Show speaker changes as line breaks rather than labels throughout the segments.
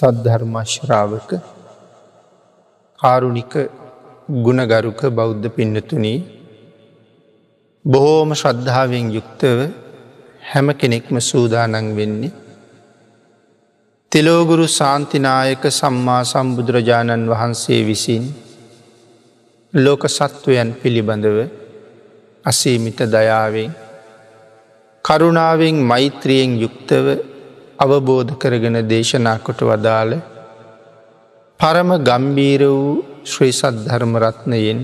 සද්ධර්මශ්‍රාවක කාරුණික ගුණගරුක බෞද්ධ පින්නතුනී බොහෝම ශ්‍රද්ධාවෙන් යුක්තව හැම කෙනෙක්ම සූදානන් වෙන්නේ. තෙලෝගුරු සාන්තිනායක සම්මා සම්බුදුරජාණන් වහන්සේ විසින් ලෝක සත්වයන් පිළිබඳව අසීමිත දයාවෙන් කරුණාවෙන් මෛත්‍රියෙන් යුක්තව අවබෝධ කරගෙන දේශනා කොට වදාළ පරම ගම්බීර වූ ශ්‍රී සද්ධර්මරත්නයෙන්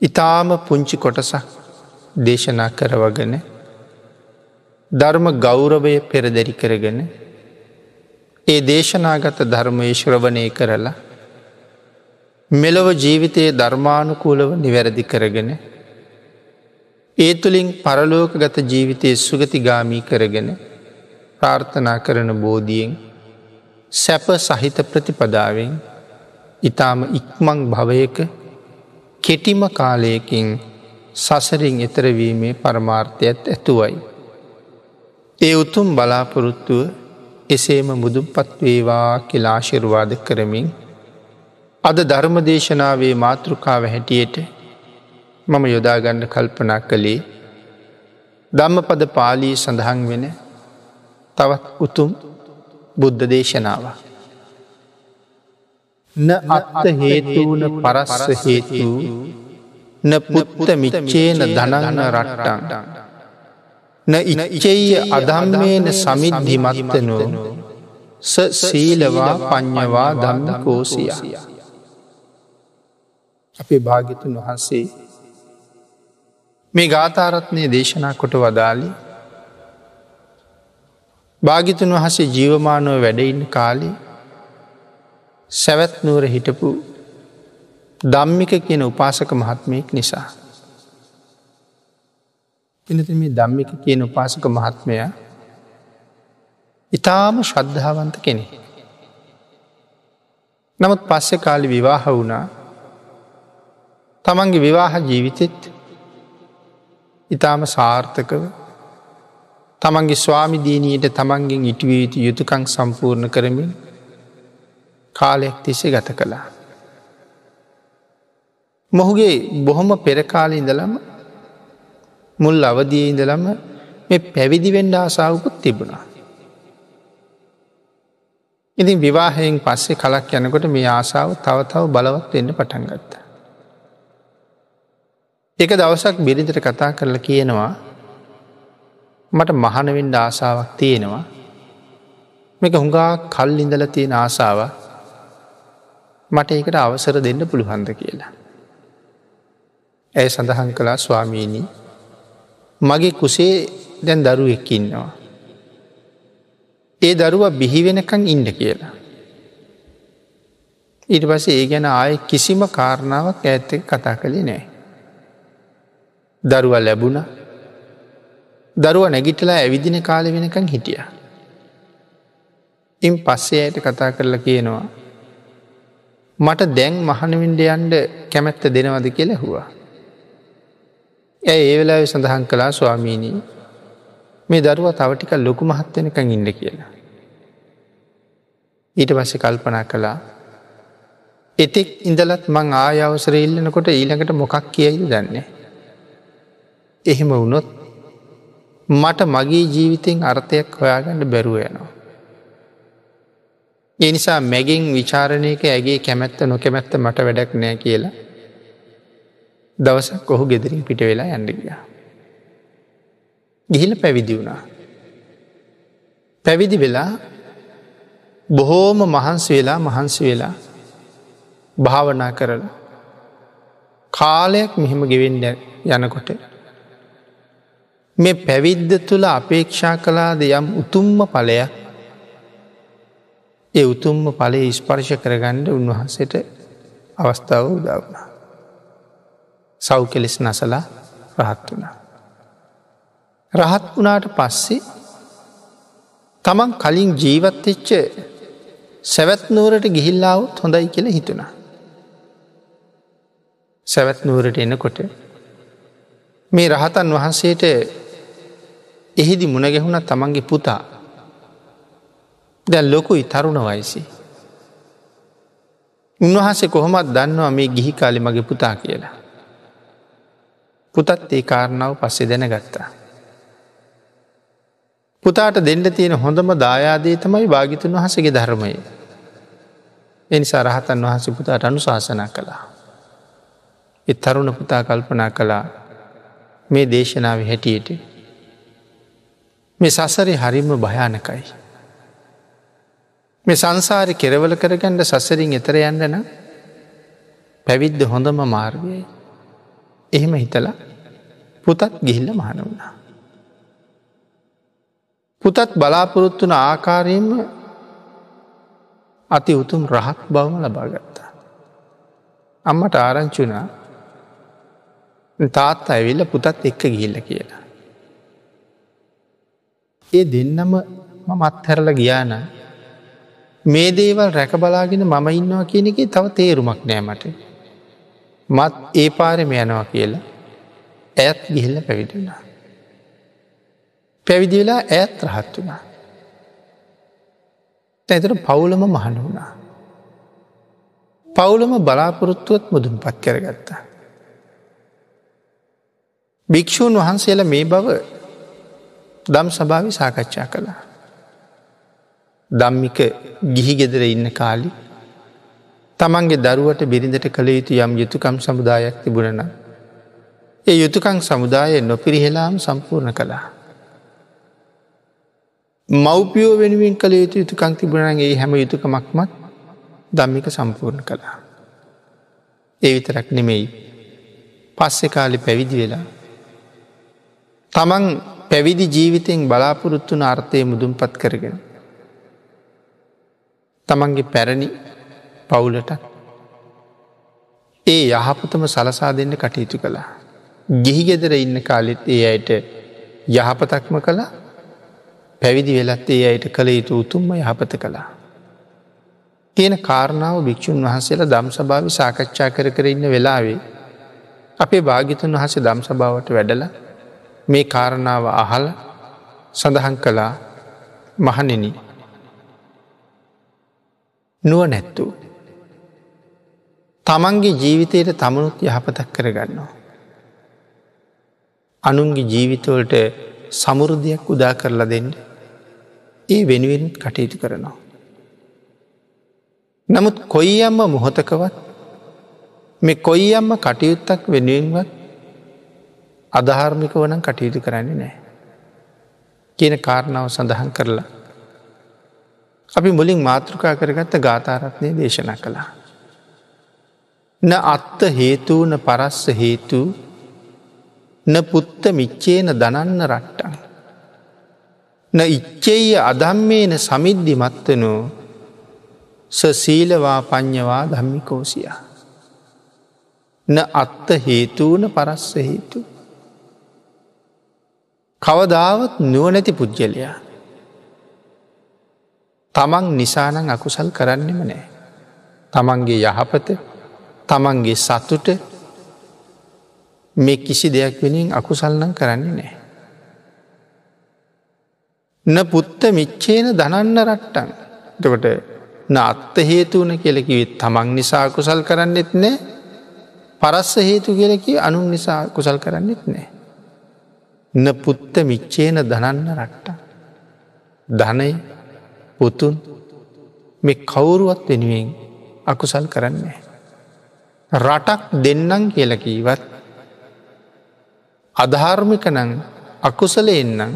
ඉතාම පුංචි කොටසක් දේශනා කරවගෙන ධර්ම ගෞරවය පෙරදැරි කරගෙන ඒ දේශනාගත ධර්මය ශ්‍රවණය කරලා මෙලොව ජීවිතයේ ධර්මානුකූලව නිවැරදි කරගෙන ඒ තුළින් පරලෝක ගත ජීවිතය සුගතිගාමී කරගෙන ප්‍රාර්ථනා කරන බෝධියෙන් සැප සහිත ප්‍රතිපදාවෙන් ඉතාම ඉක්මං භවයක කෙටිම කාලයකින් සසරින් එතරවීමේ පරමාර්ථයත් ඇතුවයි. ඒ උතුම් බලාපොරොත්තුව එසේම මුදුපත් වේවා කියලාශිර්වාද කරමින් අද ධර්මදේශනාවේ මාතෘකාව හැටියට මම යොදාගන්න කල්පනා කළේ ධම්ම පද පාලී සඳහන් වෙන තවත් උතුම් බුද්ධ දේශනාව. න අත්ත හේතුවන පරස්ස හේතු න පුත්ත මිච්චේන දනගන රට්ටන්. න ඉචෙය අදම්මේන සමිද්ධිමත්තනෝ ස සීලවා පඤ්ඥවා දන්න කෝසිය. අපේ භාගිතුන් වහන්සේ මේ ගාථාරත්නය දේශනා කොට වදාලි භාගිතුන් වහසේ ජීවමානව වැඩඉන්න කාලේ සැවැත් නුවර හිටපු දම්මික කියන උපාසක මහත්මයෙක් නිසා. එනති මේ දම්මික කියන උපාසක මහත්මය ඉතාම ශ්‍රද්ධාවන්ත කෙනෙ. නමුත් පස්සෙ කාලි විවාහ වුණා තමන්ගේ විවාහ ජීවිතෙත් ඉතාම සාර්ථකව තමන්ගේ ස්වාමිදීනයට තමන්ගෙන් ඉටවීතු යුතුකං සම්පූර්ණ කරමින් කාලයක් තිස්සේ ගත කළා. මොහුගේ බොහොම පෙරකාල ඉඳලම මුල් අවදිය ඉඳලම මේ පැවිදිවෙන්ඩ ආසාාවකුත් තිබුණා. ඉතින් විවාහයෙන් පස්සේ කලක් යනකොට මේ ආසාාව තවතව බලවත් වෙන්න පටන් ගත්ත. එක දවසක් බිරිඳට කතා කරලා කියනවා මට මහනවෙන්ඩ ආසාාවක් තියෙනවා මේක හුඟා කල් ඉඳල තියෙන ආසාාව මට ඒකට අවසර දෙන්න පුළුහන්ද කියලා. ඇය සඳහන් කලා ස්වාමීණී මගේ කුසේ දැන් දරුවෙක් ඉන්නවා. ඒ දරුව බිහිවෙනකං ඉන්ඩ කියලා. ඊට පසේ ඒ ගැන ආය කිසිම කාරණාවක් ඇත්ත කතා කළේ නෑ. දරුව ලැබුණ දරුව නැගිටලා ඇවිදින කාල වෙනකං හිටිය. ඉන් පස්සේ අයට කතා කරලා කියනවා. මට දැන් මහනවින්ඩ යන්ඩ කැමැත්ත දෙනවද කෙලෙහුවා. ඇය ඒ වෙලා සඳහන් කලා ස්වාමීණී මේ දරුව තවටික ලොකු මහත්වනකං ඉන්න කියලා. ඊට පස්සෙ කල්පනා කළා එතෙක් ඉඳලත් මං ආයවසර ඉල්ලනකොට ඊළඟට මොකක් කියයිද දන්නේ. එහෙම වුණොත් මට මගේ ජීවිතෙන් අර්ථයක් හොයාගන්න බැරුව යනවා. ඒ නිසා මැගෙන් විචාරණයක ඇගේ කැමැත්ත නොකැමැත්ත මට වැඩක් නෑ කියලා දවසක් ඔහු ගෙදරින් පිට වෙලා ඇඩිගිය. ගිහිල පැවිදි වුණා. පැවිදි වෙලා බොහෝම මහන්සි වෙලා මහන්සි වෙලා භාවනා කරලා කාලයක් මෙහෙම ගෙවෙන්ඩ යනකොට මේ පැවිද්ද තුළ අපේක්ෂා කලාද යම් උතුම්ම පලයක් ඒ උතුම්ම පලේ ස්පර්ශ කරගණ්ඩ උන්වහන්සට අවස්ථාව උදවුණා. සව් කෙලෙස් නසලා රහත් වුණා. රහත් වුණාට පස්සේ තමන් කලින් ජීවත්වෙච්ච සැවැත් නුවරට ගිහිල්ලාවත් හොඳයි කියල හිතුණා. සැවැත් නුවරට එනකොට මේ රහතන් වහන්සේට එහිදි මුණගැහුණ තමන්ගේ පුතා දැ ලොකුයි තරුණ වයිසි. උන්වහන්සේ කොහොමත් දන්නවා මේ ගිහි කාලි මගේ පුතා කියලා. පුතත් ඒ කාරණාව පස්සේ දැන ගත්තා. පුතාට දෙන්න තියෙන හොඳම දායාදේ තමයි භාගිතුන් වහසගේ ධර්මය. එනිසා රහතන් වහස පුතාට අනු ශාසනා කළා. එ තරුණ පුතා කල්පනා කළා මේ දේශනාව හැටියට. මේ සසරි හරිම භයානකයි. මේ සංසාරි කෙරවල කරගන්නඩ සසරින් එතර යන්නන පැවිද්ද හොඳම මාර්ගයයි. එහෙම හිතලා පුතත් ගිහිල්ල මහන වුණා. පුතත් බලාපොරොත්තුන ආකාරයෙන්ම අති උතුම් රහත් බවම ලබාගත්තා. අම්මට ආරංචුනා තාත් ඇවිල්ල පුතත් එක්ක ගිල්ල කියලා. ඒ දෙන්නම මත් හැරල ගියාන මේ දේවල් රැක බලාගෙන මම ඉන්නවා කියන එක තව තේරුමක් නෑමට. මත් ඒ පාරෙම යනවා කියලා ඇත් ගිහිල්ල පැවිදුනා. පැවිදි වෙලා ඇත් රහත් වුණා. ඇතට පවුලම මහන වුණා. පවුලම බලාපොරොත්තුවත් මුදුම් පත් කරගත්තා. භික්‍ෂූන් වහන්සේලා මේ බව දම් සභාවි සාකච්ඡා කළා. දම්මික ගිහි ගෙදර ඉන්න කාලි තමන්ගේ දරුවට බිරිඳට කළ යුතු යම් යුතුකම් සමුදායක් තිබුණන. ඒ යුතුකං සමුදාය නොපිරිහෙලාම් සම්පූර්ණ කළා. මව්පියෝ වෙනුවෙන් කළ යුතු යුතුකං තිබුණන්ගේ හැම යුතුකමක්මත් දම්මික සම්පූර්ණ කළා. ඒ විතරක් නෙමෙයි පස්සෙ කාලි පැවිදි වෙලා තමන් පැවිදි ජීවිතයෙන් බලාපොරොත්තුන අර්ථය මුදුම් පත් කරගෙන. තමන්ගේ පැරණි පවුලට ඒ යහපතම සලසා දෙන්න කටයුතු කළා. ගිහිගෙදර ඉන්න කාලෙත් ඒ අයට යහපතක්ම කළා පැවිදි වෙලත් ඒ අයට කළ යුතු උතුම්ම යහපත කළා. තියෙන කාරණාව භික්‍ෂූන් වහන්සේලා දම් සභාව සාකච්ඡා කර කර ඉන්න වෙලාවේ අපේ භාගිතුන් වහස දම් සභාවට වැඩලා මේ කාරණාව අහල සඳහන් කළා මහනෙන නුව නැත්තු. තමන්ගේ ජීවිතයට තමනුත් යහපතක් කරගන්නවා. අනුන්ගේ ජීවිතවලට සමුරුදයක් උදා කරලා දෙන්න ඒ වෙනුවෙන් කටයුතු කරනවා. නමුත් කොයි අම්ම මොහොතකවත් මේ කොයි අම්ම කටයුත්තක් වෙනුවෙන්වත් අධහාර්මික වනම් කටයුතු කරන්නේ නෑ. කියන කාරණාව සඳහන් කරලා. අපි මුලින් මාතෘකා කරගත්ත ගාථාරත්නය දේශනා කළා. න අත්ත හේතුවන පරස්ස හේතු න පුත්ත මිච්චේන දනන්න රට්ටන්. න ඉච්චෙය අදම්මේන සමිද්ධි මත්තනෝ සසීලවා පඤ්ඥවා ධම්මිකෝසිය. න අත්ත හේතුවන පරස්ස හේතු. කවදාවත් නුවනැති පුද්ගලයා. තමන් නිසානං අකුසල් කරන්නෙම නෑ. තමන්ගේ යහපත තමන්ගේ සතුට මේ කිසි දෙයක් වෙනින් අකුසල්නම් කරන්නේ නෑ. න පුත්ත මිච්චේන දනන්න රට්ටන් තකොට නාත්ත හේතුවන කෙලකිවත් තමන් නිසා කුසල් කරන්නෙත් නෑ පරස්ස හේතු කියලකි අනුන් නිසා කුසල් කරන්නෙත් නෑ. න පුත්ත මිච්චේන දනන්න රට්ට. ධනය පුතුන් මෙ කවුරුවත් වෙනුවෙන් අකුසල් කරන්නේ. රටක් දෙන්නම් කියලකීවත් අධාර්මිකනං අකුසල එන්නම්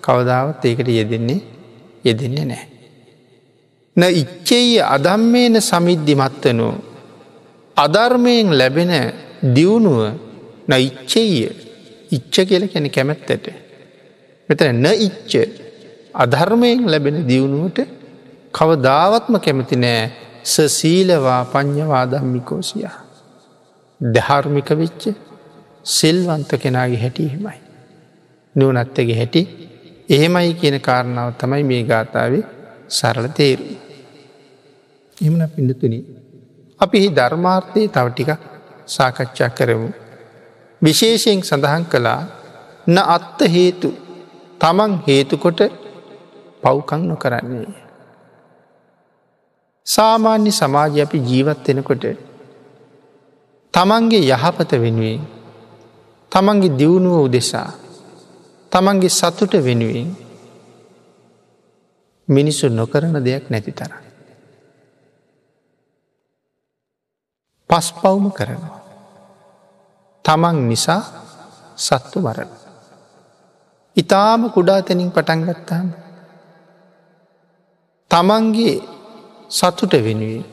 කවදාවත් ඒකට යෙදෙන්නේ යෙදෙන්නේ නෑ. න ඉච්චෙය අදම්මේන සමිද්ධිමත්වනු අධර්මයෙන් ලැබෙන දියුණුව න ඉච්චෙය ඉච්ච කියල කැන කැමැත්තට. මෙතන න ඉච්ච අධර්මයෙන් ලැබෙන දියුණුවට කවදාවත්ම කැමති නෑ සසීලවා පඤ්ඥවා දම්මිකෝසිය. දහර්මික වෙච්ච සෙල්වන්ත කෙනගේ හැටිහෙමයි. නුවනත්තගේ හැටි එහෙමයි කියන කාරණාව තමයි මේ ගාථාවේ සරල තේරු. එමන පිඩතුනි. අපි ධර්මාර්ථය තවටික සාකච්ඡා කරමු. විශේෂයෙන් සඳහන් කළා න අත්ත හේතු තමන් හේතුකොට පව්කං නොකරන්නේ. සාමාන්‍ය සමාජය අපි ජීවත් වෙනකොට තමන්ගේ යහපත වෙනුවෙන් තමන්ගේ දියුණුව උදෙසා තමන්ගේ සතුට වෙනුවෙන් මිනිස්සු නොකරන දෙයක් නැති තර. පස් පවුම කරනවා. තමන් නිසා සත්තු මරණ. ඉතාම කුඩා තැනින් පටන්ගත්තාම. තමන්ගේ සතුට වෙනුවෙන්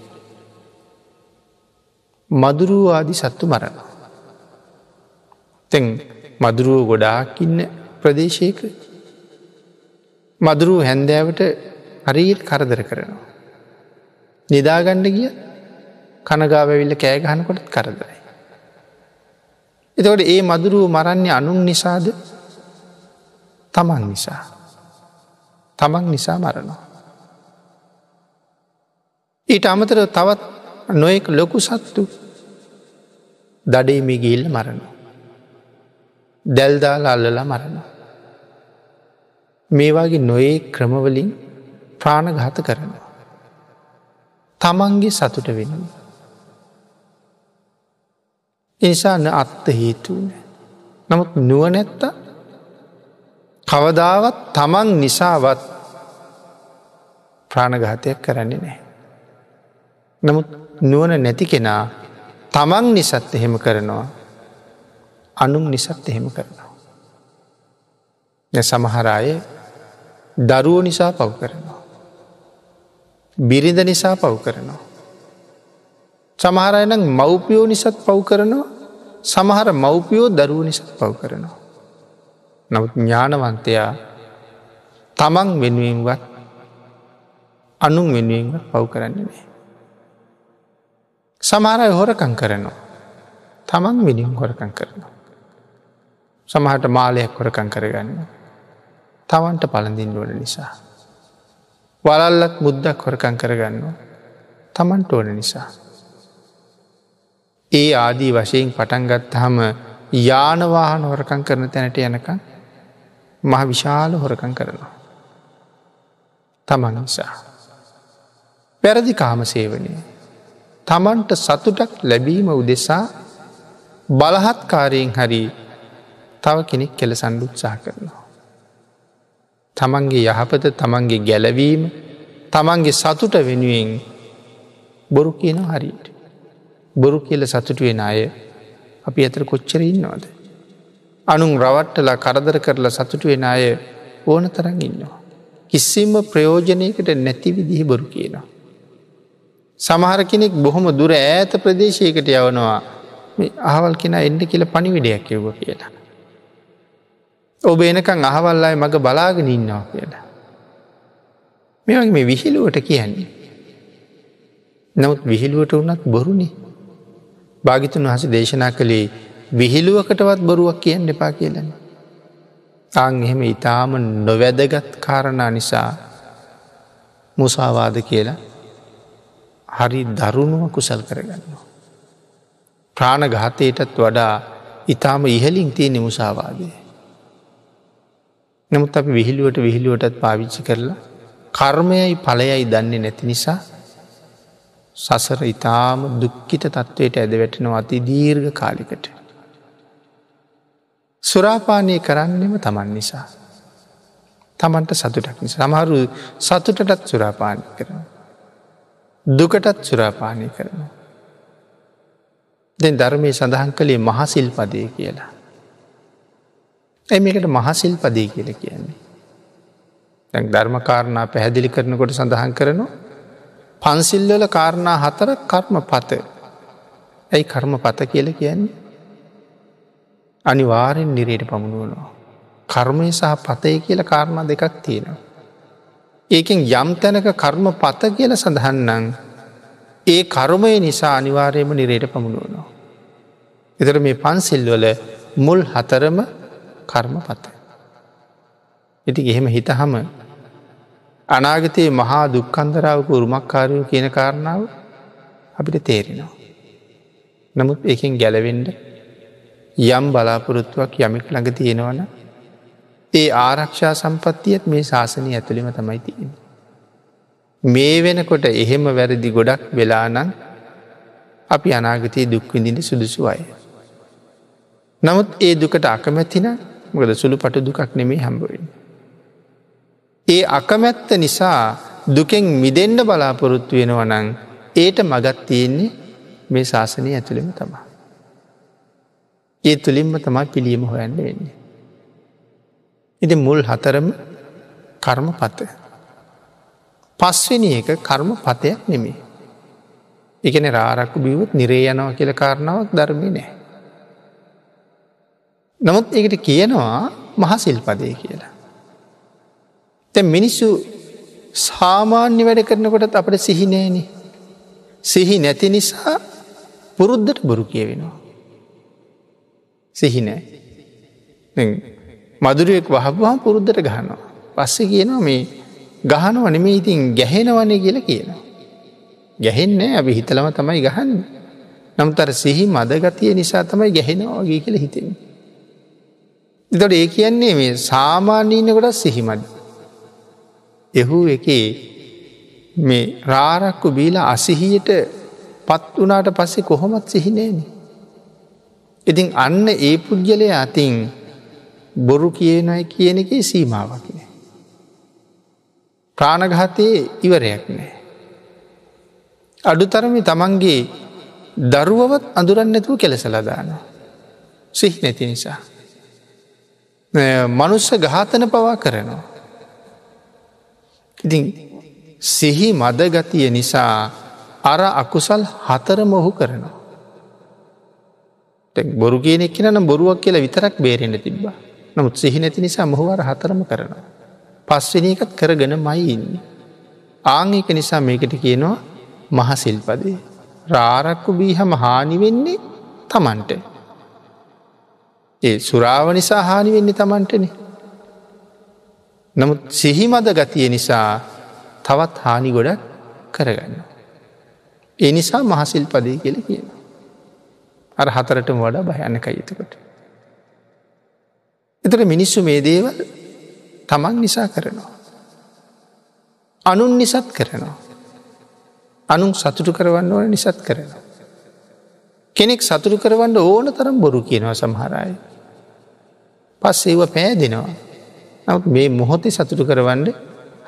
මදුරුව ආදි සත්තු මරණ. තැන් මදුරුව ගොඩාක් ඉන්න ප්‍රදේශයක මදුරුව හැන්දෑවට හරීත් කරදර කරනවා. නිදාගණ්ඩ ගිය කනගාවවිල්ල කෑගහනකොට කරදරයි. එතකොට ඒ මදුරුව මරන්නේ අනුන් නිසාද තමන් නිසා. තමන් නිසා මරනවා. ඊට අමතර තවත් නොයෙක් ලොකු සත්තු දඩේමි ගිල්ල මරණු. දැල්දාල අල්ලලා මරණ. මේවාගේ නොයේ ක්‍රමවලින් ප්‍රාණඝාත කරනවා. තමන්ගේ සතුට වෙනවා. එනිසාන්න අත්ත හේතුවන. නමුත් නුවනැත්ත කවදාවත් තමන් නිසාවත් ප්‍රාණඝාතයක් කරන්නේ නෑ. නමුත් නුවන නැති කෙනා තමන් නිසත් එහෙම කරනවා අනුම් නිසත් එහෙම කරනවා. සමහරාය දරුවෝ නිසා පව් කරනවා. බිරිඳ නිසා පව් කරනවා. සමහරයනම් මව්පියෝ නිසත් පව් කරනවා සමහර මව්පියෝ දරුව නිසත් පව් කරනවා. නමුත් ඥානවන්තයා තමන් වෙනුවෙන්වත් අනුන් වෙනුවෙන්වත් පව් කරන්නේ නෑ. සමහරය හොරකං කරනවා. තමන් විනිියම් හොරකං කරනවා. සමහට මාලයක් හොරකං කරගන්න. තවන්ට පලඳින් වන නිසා. වලල්ලත් මුද්දක් හොරකං කරගන්නවා. තමන්ට ඕන නිසා. ඒ ආදී වශයෙන් පටන්ගත් හම යානවාහන හොරකං කරන තැනට යනකං මහ විශාල හොරකං කරනවා. තමන් නිසා. පැරදි කාම සේවනය තමන්ට සතුටක් ලැබීම උදෙසා බලහත්කාරයෙන් හරි තව කෙනෙක් කෙල සණ්ඩුත්සා කරනවා. තමන්ගේ යහපත තමන්ගේ ගැලවීම තමන්ගේ සතුට වෙනුවෙන් බොරු කියන හරියට. බොරු කියල සතුටුවෙන අය අපි ඇතර කොච්චර ඉන්නවද. අනුන් රවට්ටලා කරදර කරලා සතුටුවෙන අය ඕන තරන් ඉන්නවා. කිසිම ප්‍රයෝජනයකට නැති විදිහි බොරු කියනවා. සමහර කෙනෙක් බොහොම දුර ඈත ප්‍රදේශයකට යවනවා අහවල් කෙන එන්ඩ කියල පනිවිඩයක් යව්ව කියලා. ඔබ එනකං අහවල්ලායි මඟ බලාගෙන ඉන්නවා කියලා. මෙවගේ මේ විහිලුවට කියන්නේ. නමුත් විහිලුවට වනත් බොරුණි. භාගිතුන් වහස දේශනා කළේ විහිලුවකටවත් බොරුවක් කියන්න එපා කියලන. අං එහෙම ඉතාම නොවැදගත් කාරණා නිසා මුසාවාද කියලා හරි දරුණුව කුසල් කරගන්නවා. ප්‍රාණ ගාතයටත් වඩා ඉතාම ඉහලින් තිය නිමුසාවාදය. නමුත් අපි විහිළුවට විහිළුවටත් පාවිච්චි කරලා කර්මයයි පලයයි දන්නේ නැති නිසා සසර ඉතාම දුක්කිත තත්ත්වයට ඇද වැටෙනවා අති දීර්ඝ කාලිකට. සුරාපානය කරන්නෙම තමන් නිසා. තමන්ට සතුටක් නිසා සමහරු සතුටටත් සුරාපානය කරන. දුකටත් සුරාපානය කරනවා. දැන් ධර්මය සඳහන් කළේ මහසිල් පදය කියලා. ඇමකට මහසිල් පදය කියල කියන්නේ. දැන් ධර්මකාරණා පැහැදිලි කරනකොට සඳහන් කරනවා පන්සිල්වල කාරණා හතරක් කර්ම පත ඇයි කර්ම පත කියල කියන්නේ. අනිවාරෙන් නිරයට පමුණුවනවා. කර්මය සහ පතය කියල කාරණා දෙකක් තියෙනවා. ඒකෙන් යම් තැනක කර්ම පත කියල සඳහන්නන් ඒ කර්මය නිසා අනිවාර්යම නිරයට පමුණුවනවා. එතර මේ පන්සිල්වල මුල් හතරම කර්ම පත. ඉති එහෙම හිතහම අනාගතයේ මහා දුක්කන්දරාවක උරුමක්කාරයෝ කියන කාරණාව අපිට තේරෙනවා. නමුත් එකින් ගැලවෙන්ඩ යම් බලාපොරොත්තුවක් යමෙක් ළඟ තියෙනවන ඒ ආරක්ෂා සම්පත්තියත් මේ ශාසනය ඇතුළිම තමයි තියෙන. මේ වෙනකොට එහෙම වැරදි ගොඩක් වෙලානං අපි අනාගතයේ දුක්විඳිට සුදුසු අය. නමුත් ඒ දුකට අකමැතින මොකද සුළු පට දුකක් නෙමේ හම්බුවෙන්. ඒ අකමැත්ත නිසා දුකෙන් මිදෙන්ඩ බලාපොරොත්තු වෙනවනං ඒට මගත් තියෙන්නේ මේ ශාසනය ඇතුළෙම තමා. ඒ තුළින්ම තමයි පිළියම හොයන්න වෙන්නේ. ඉති මුල් හතරම කර්ම පත. පස්වෙනි එක කර්ම පතයක් නෙමේ. එකන රාරක්කු බිවත් නිරේ යනව කියල කාරණාවක් ධර්මය නෑ. නමුත් එකට කියනවා මහසිල් පදය කියලා. තැ මිනිස්සු සාමාන්‍ය වැඩ කරනකොටත් අපට සිහිනෑන. සිහි නැති නිසා පුරුද්ධට බොරු කියවෙනවා. සිහිනෑ. මදුරුවෙක් වහබවාම් පුරුද්ධට ගහනවා. පස්සේ කියනවා මේ ගහනව නෙමේ ඉතින් ගැහෙනවනේ කියල කියනවා. ගැහෙන්නේ අපි හිතලම තමයි ගහන්න. නමුතර සිහි මදගතිය නිසා තමයි ගැහෙනවාගේ කියල හිතෙන. එතොට ඒ කියන්නේ මේ සාමාන්‍යීන ගොඩත් සිහිමද. එහු එකේ මේ රාරක්කු බීල අසිහියට පත් වනාට පස්සේ කොහොමත් සිහිනේන. ඉතින් අන්න ඒ පුද්ගලය අතින් බොරු කියනයි කියන එකේ සීමාවක් නෑ. ප්‍රාණඝාතයේ ඉවරයක් නෑ. අඩුතරමි තමන්ගේ දරුවවත් අඳුරන්න නැතුව කෙලෙසලදාන. සිහි නැති නිසා. මනුස්ස ගාතන පවා කරනවා. ඉතින් සිහි මදගතිය නිසා අර අකුසල් හතර මොහු කරනවා. බොරු කියනෙක් නම් බොරුවක් කියලා විතරක් බේරෙන්ට තිබ්බා. නමුත් සිහි නැති නිසා මොහුවර හතරම කරනවා. පස්වෙන එකත් කරගෙන මයි ඉන්නේ. ආංක නිසා මේකට කියනවා මහසිල්පදේ. රාරක්කු බීහම හානිවෙන්නේ තමන්ට. ඒ සුරාව නිසා හානි වෙන්නේ තමන්ටන. නමුත් සිහිමද ගතිය නිසා තවත් හානි ගොඩක් කරගන්න. ඒ නිසා මහසිල් පදය කියල කියන. අර හතරටම වඩා භයන්නක යුතුකට. එතට මිනිස්සු මේ දේවල් තමන් නිසා කරනවා. අනුන් නිසත් කරනවා. අනුන් සතුටු කරවන්න ඕන නිසත් කරනවා. කෙනෙක් සතුරු කරවන්න ඕන තරම් බොරු කියනවා සමහරයි. පස් ඒව පෑදෙනවා. නවත් මේ මොහොතේ සතුටු කරවන්න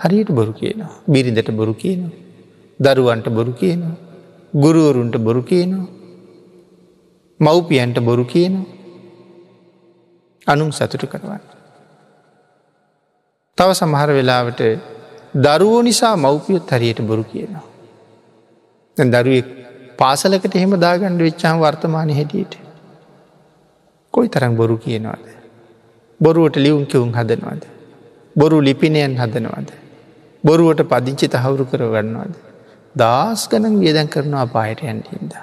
හරියට බොරු කියනවා. බිරිඳට බොරු කියනවා. දරුවන්ට බොරු කියනවා. ගුරුවරුන්ට බොරු කියනවා. මව්පියන්ට බොරු කියනවා. අනුම් සතුටු කරවන්න. තව සමහර වෙලාවට දරුවෝ නිසා මව්පියොත් හරියට බොරු කියනවා. දරුවෙක් පාසලකට එහෙම දාගණ්ඩ වෙච්චාම වර්තමානය හැටියට. කොයි තරම් බොරු කියනවාද. බොරුවට ලියුම් කිවුම් හදනවාද. බොරු ලිපිනයන් හදනවාද. බොරුවට පදිංචි තහවුරු කරගන්නවාද. දස් ගනන් වියදැන් කරනවා පායට යන්ටහින්ද.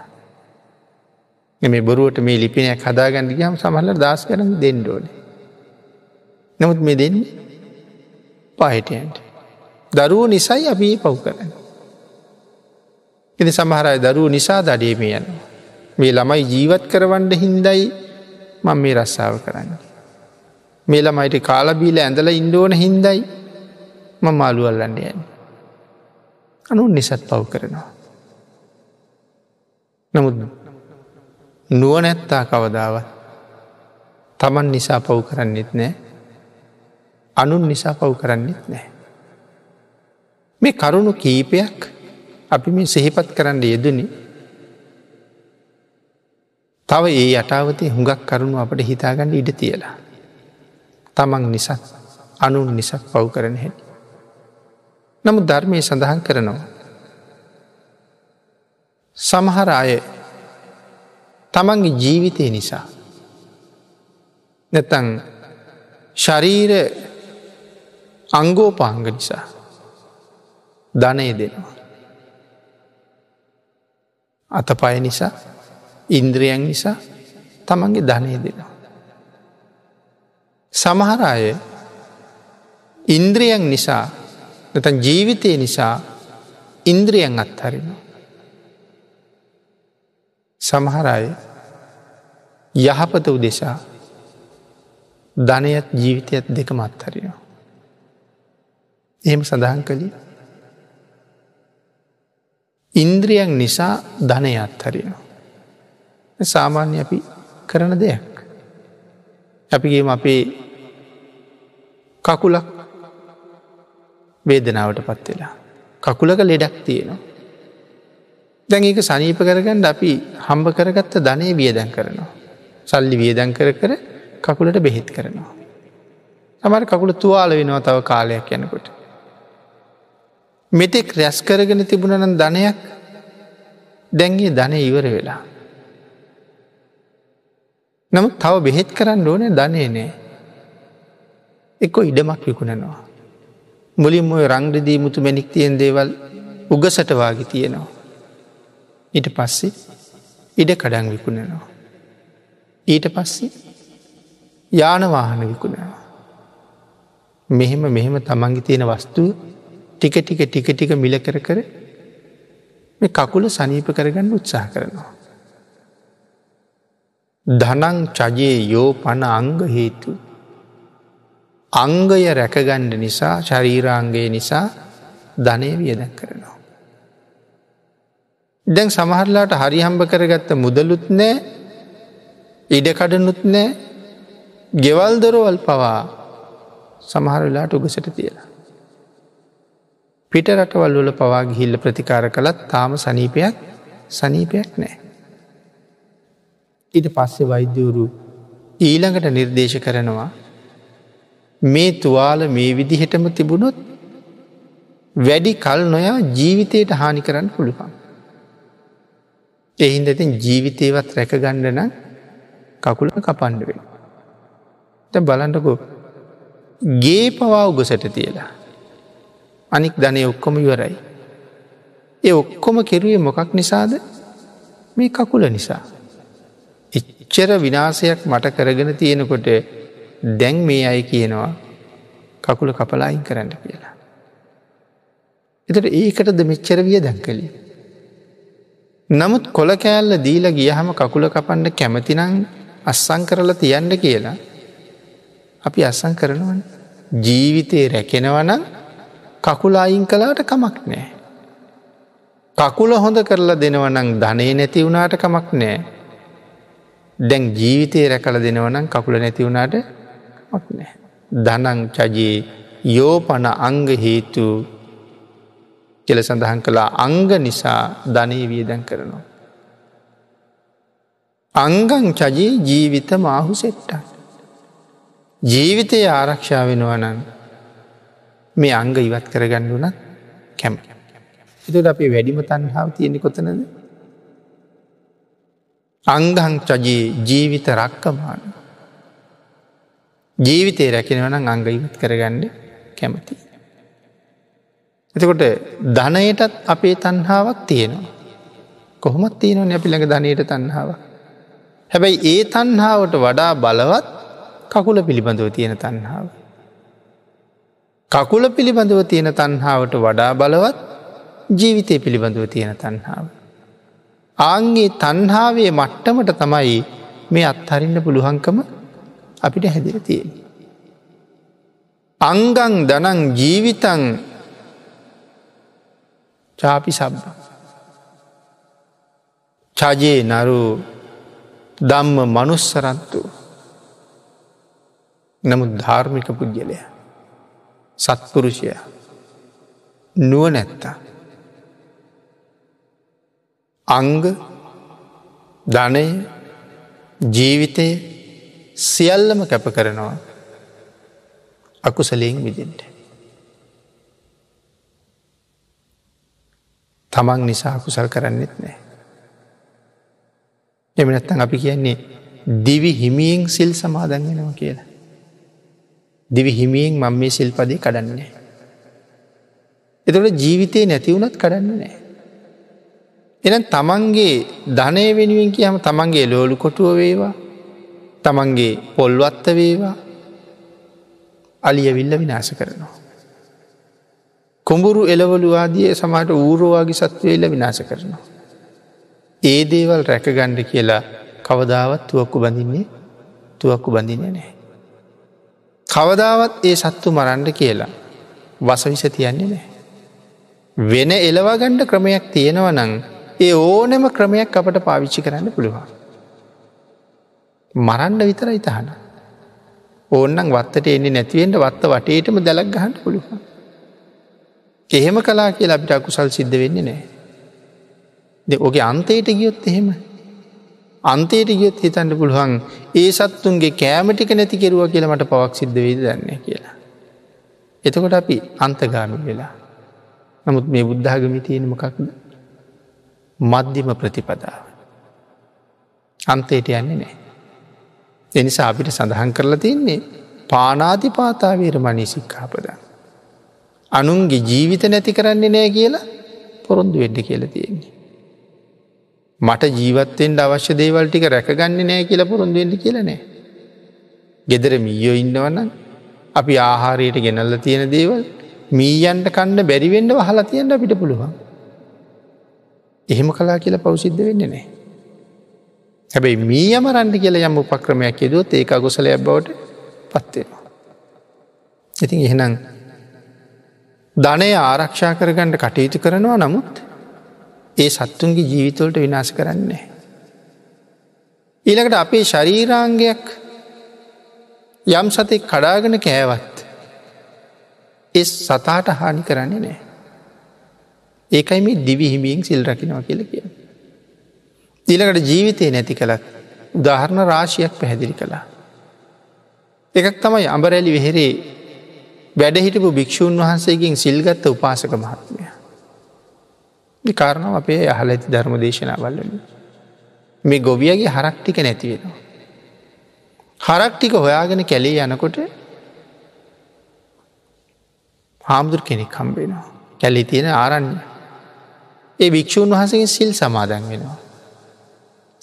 මේ බොරුවට මේ ලිපිනයක් හදාගන්න ගහම සමහල දස් කරන දෙන්නඩෝන. නමුත් මේ දෙන්නේ පාහිටයන්ට. දරුවෝ නිසයි අපි පව් කරන්න. එති සමහරයි දරුව නිසා දඩේම යන. මේ ළමයි ජීවත් කරවන්ඩ හින්දයි මං මේ රස්සාාව කරන්න. මේ ළමයිට කාලබීල ඇඳල ඉන්ඩෝන හින්දයි ම මාළුවල්ලන්න යන. අනුන් නිසත් පව් කරනවා. නමුත් නුවනැත්තා කවදාවත් තමන් නිසා පව් කරන්නෙත් නෑ අනුන් නිසා පව් කරන්නෙත් නෑ. මේ කරුණු කීපයක් අපි මේ සෙහිපත් කරන්න යෙදනි තව ඒ යටාවතේ හුඟක් කරුණු අපට හිතාගන්න ඉඩ තියලා. තමන් නිසත් අනුන් නිසක් පව් කරන හැටි. නමුත් ධර්මය සඳහන් කරනවා. සමහර අය තමන්ගේ ජීවිතය නිසා නැතන් ශරීර අංගෝපාංග නිසා ධනය දෙනවා. අතපය නිසා ඉන්ද්‍රියන් නිසා තමන්ගේ ධනය දෙනවා. සමහර අය ඉන්ද්‍රියන් නිසා නැතන් ජීවිතය නිසා ඉන්ද්‍රියන් අත්හරිනවා. සමහර අය යහපත උදෙසා ධනයත් ජීවිතයත් දෙක මත්හරිනවා. එහෙම සඳහන් කළේ ඉන්ද්‍රියන් නිසා ධනයත් හරිනවා. සාමාන්‍ය අපි කරන දෙයක්. අපිගේම අපේ කකුලක් වේදනාවට පත් වෙලා. කකුලක ලෙඩක් තියෙනවා. දැන් ඒක සනීප කරගන්න අපි හම්බ කරගත්ත ධනය වියදැන් කරනවා. සල්ලි වියදැන් කර කර කකුලට බෙහෙත් කරනවා. සමර කකුල තුවාල වෙනවා තව කාලයක් යනකොට. මෙතෙක් රැස් කරගෙන තිබුණනම් ධනයක් දැන්ගේ ධනය ඉවර වෙලා. නමුත් තව බෙහෙත් කරන්න ඕනේ ධනය නෑ. එක්කො ඉඩමක් විකුණනවා. මුලින් ඔය රංග්‍රදී මුතු මැනික් තියෙන් දේවල් උගසටවාගේ තියෙනවා. ඊට පස්සේ ඉඩ කඩන් විකුණනවා. ඊට පස්සේ යානවාහන විකුණනවා. මෙහෙම මෙහෙම තමන්ගි තියෙන වස්තුව ටික ටික ටික ටික මිල කර කර මේ කකුල සනීප කරගන්න උත්සාහ කරනවා. ධනං චජයේ යෝ පණ අංග හේතු. අංගය රැකගණ්ඩ නිසා ශරීරාංගය නිසා ධනය වියදැන් කරනවා. දැන් සමහරලාට හරි හම්බ කරගත්ත මුදලුත් නෑ ඉඩකඩනුත් නෑ ගෙවල් දොරවල් පවා සමහරලාට උගසට තියලා. පිට රටවල් වල පවා ගිහිල්ල ප්‍රතිකාර කළත් තාම සනීපයක් සනීපයක් නෑ. ඉට පස්සේ වෛද්‍යවරු ඊළඟට නිර්දේශ කරනවා මේ තුවාල මේ විදිහටම තිබුණොත් වැඩි කල් නොයා ජීවිතයට හානි කරන්න පුළුවන්. එහින්ද ඇතින් ජීවිතයවත් රැකගණ්ඩන කකුල කපන්ඩ වෙන. ත බලන්ටකෝ ගේ පවා උගසට තියලා. අනික් ධනය ඔක්කොම ඉවරයි. ඒ ඔක්කොම කෙරුවේ මොකක් නිසාද මේ කකුල නිසා. එච්චර විනාසයක් මට කරගෙන තියෙනකොට දැන් මේ අය කියනවා කකුල කපලායින් කරන්න කියලා. එතට ඒකටද මෙච්චර විය දැන් කළේ. නමුත් කොල කෑල්ල දීල ගියහම කකුල කපන්ඩ කැමතිනං අස්සං කරලා තියන්න කියලා අපි අස්සං කරනවන් ජීවිතය රැකෙනවනම් කකුල අයින් කලාට කමක් නෑ. කකුල හොඳ කරලා දෙනවනං ධනය නැති වුණාට කමක් නෑ. දැන් ජීවිතය රැකල දෙනවනම් කකුල නැති වුණාට මක් නෑ. ධනං චජයේ යෝපන අංග හේතු කෙල සඳහන් කළා අංග නිසා ධනය වියදැන් කරනවා. අංගං චජයේ ජීවිත මාහු සෙට්ට. ජීවිතය ආරක්ෂා වෙනවනන් මේ අංග ඉවත් කරගණ්ඩුන කැම. එතුට අපේ වැඩිම තන්හාාව තියෙනෙ කොතනද. අංගං චජයේ ජීවිත රක්කමාන. ජීවිතය රැකෙනවන අංග ඉවත් කරගණ්ඩ කැමති. එතකොට ධනයටත් අපේ තන්හාාවක් තියෙනවා. කොහොමත් තියෙනවන අපි ළඟ ධනයට තන්හාාව. හැබැයි ඒ තන්හාාවට වඩා බලවත් කකුල පිළිබඳව තියෙන තන්හාාව. කකුල පිළිබඳව තියෙන තන්හාාවට වඩා බලවත් ජීවිතය පිළිබඳව තියෙන තන්හාාව. ආන්ගේ තන්හාාවේ මට්ටමට තමයි මේ අත්හරින්න පුළුවන්කම අපිට හැදිර තියෙන. අංගං දනං ජීවිතන් චාපි සබ්බ. චජයේ නරු දම්ම මනුස්සරත්තු නමුත් ධාර්මික පුද්ගලය සත්පුරුෂය නුව නැත්තා. අංග ධනය ජීවිතය සියල්ලම කැප කරනවා අකුසලයෙන් විදිෙන්ට. තමන් නිසා කුසල් කරන්නෙත් නෑ. එමනත්තන් අපි කියන්නේ දිවි හිමියෙන් සිල් සමාදන්ගෙනවා කියලා. දිවි හිමියෙන් මං මේ සිල්පදය කඩන්නේ. එතට ජීවිතය නැතිවුණත් කඩන්න නෑ. එන තමන්ගේ ධනය වෙනුවෙන් කියහම තමන්ගේ ලෝලු කොටුව වේවා තමන්ගේ පොල්වත්ත වේවා අලියවිල්ල විනාශ කරනවා. කොඹුරු එලවලුවාදිය සමට ඌරෝවාගේ සත්වවෙල්ල විනාශ කරනවා. ඒ දේවල් රැකගණ්ඩ කියලා කවදාවත් තුවක්කු බඳින්නේ තුවක්කු බඳින්නේ නෑ. කවදාවත් ඒ සත්තු මරන්ඩ කියලා වසවිස තියන්නේ නෑ. වෙන එලවාගණ්ඩ ක්‍රමයක් තියෙනව නං ඒ ඕනෙම ක්‍රමයක් අපට පාවිච්චි කරන්න පුළුවන්. මරන්ඩ විතර ඉතහන. ඕන්නන් වත්තට එන්නේ නැතිවෙන්ට වත්ත වටේටම දැලක් ගහන්ට පුළුවන්. එහෙම කලා කියලා අපිට අකුසල් සිද්ධ වෙන්නේ නෑ. දෙ ඕගේ අන්තයට ගියොත් එහෙම. අන්තයට ගියොත් හිතන්න පුළුවන් ඒ සත්තුන්ගේ කෑමටික නැති කෙරුව කියලා මට පවක් සිද්ධ වේද දන්න කියලා. එතකොට අපි අන්තගාමි වෙලා. නමුත් මේ බුද්ධාගමි තියෙන මොකක්ද මධ්‍යම ප්‍රතිපදාව. අන්තයට යන්නේ නෑ. එනිසා අපිට සඳහන් කරලා තින්නේ පානාතිපාතාවේර මනී සික්කාපද. අනුන්ගේ ජීවිත නැති කරන්නේ නෑ කියලා පොරොන්දු වෙඩ්ඩ කියල තියෙන්නේ. මට ජීවත්තෙන්ට අවශ්‍ය දේවල් ටික රැකගන්න නෑ කියලා පොරොන්දු වෙඩ කියලනෑ. ගෙදර මීයෝ ඉන්නවන්න අපි ආහාරයට ගෙනල්ල තියෙන දේවල් මීයන්ට කන්න බැරිවෙන්ඩ වහලා තියෙන්ට අපිට පුළුවන්. එහෙම කලා කියලා පවසිද්ධ වෙන්න නෑ. හැබැයි මී අමරන්ඩ කියල යම් උපක්‍රමයක් යෙදුවත් ඒක අගොසලයක් බවට පත්වෙනවා. ඉතින් එහෙනම් ධනය ආරක්ෂා කරගන්නට කටයුතු කරනවා නමුත් ඒ සත්තුන්ගේ ජීවිතවලට විනාශ කරන්නේ. ඊළකට අපේ ශරීරාංගයක් යම් සතෙක් කඩාගෙන කෑවත් එ සතාට හානි කරන්නේ නෑ. ඒකයි මේ දිවිහිමියෙන් සිල් රකිනවා කියල කිය. ඊළකට ජීවිතය නැති කළත් උදාහරණ රාශියක් පැහැදිලි කළා. එකක් තමයි අඹරැලි වෙහෙරේ වැඩහිටපු භික්‍ෂූන් වහන්සේගෙන් සිල්ගත්ත උපාසක මහත්මය. කාරණාව අපේ අහල ඇති ධර්ම දේශනාවල්ලන. මේ ගොවියගේ හරක්ටික නැතිවෙනවා. හරක්ටික හොයාගෙන කැලේ යනකොට හාමුදුර කෙනෙක් කම්බෙනවා. කැලි තියෙන ආරන්නේ. ඒ භික්‍ෂූන් වහසගේ සිල් සමාදන් වෙනවා.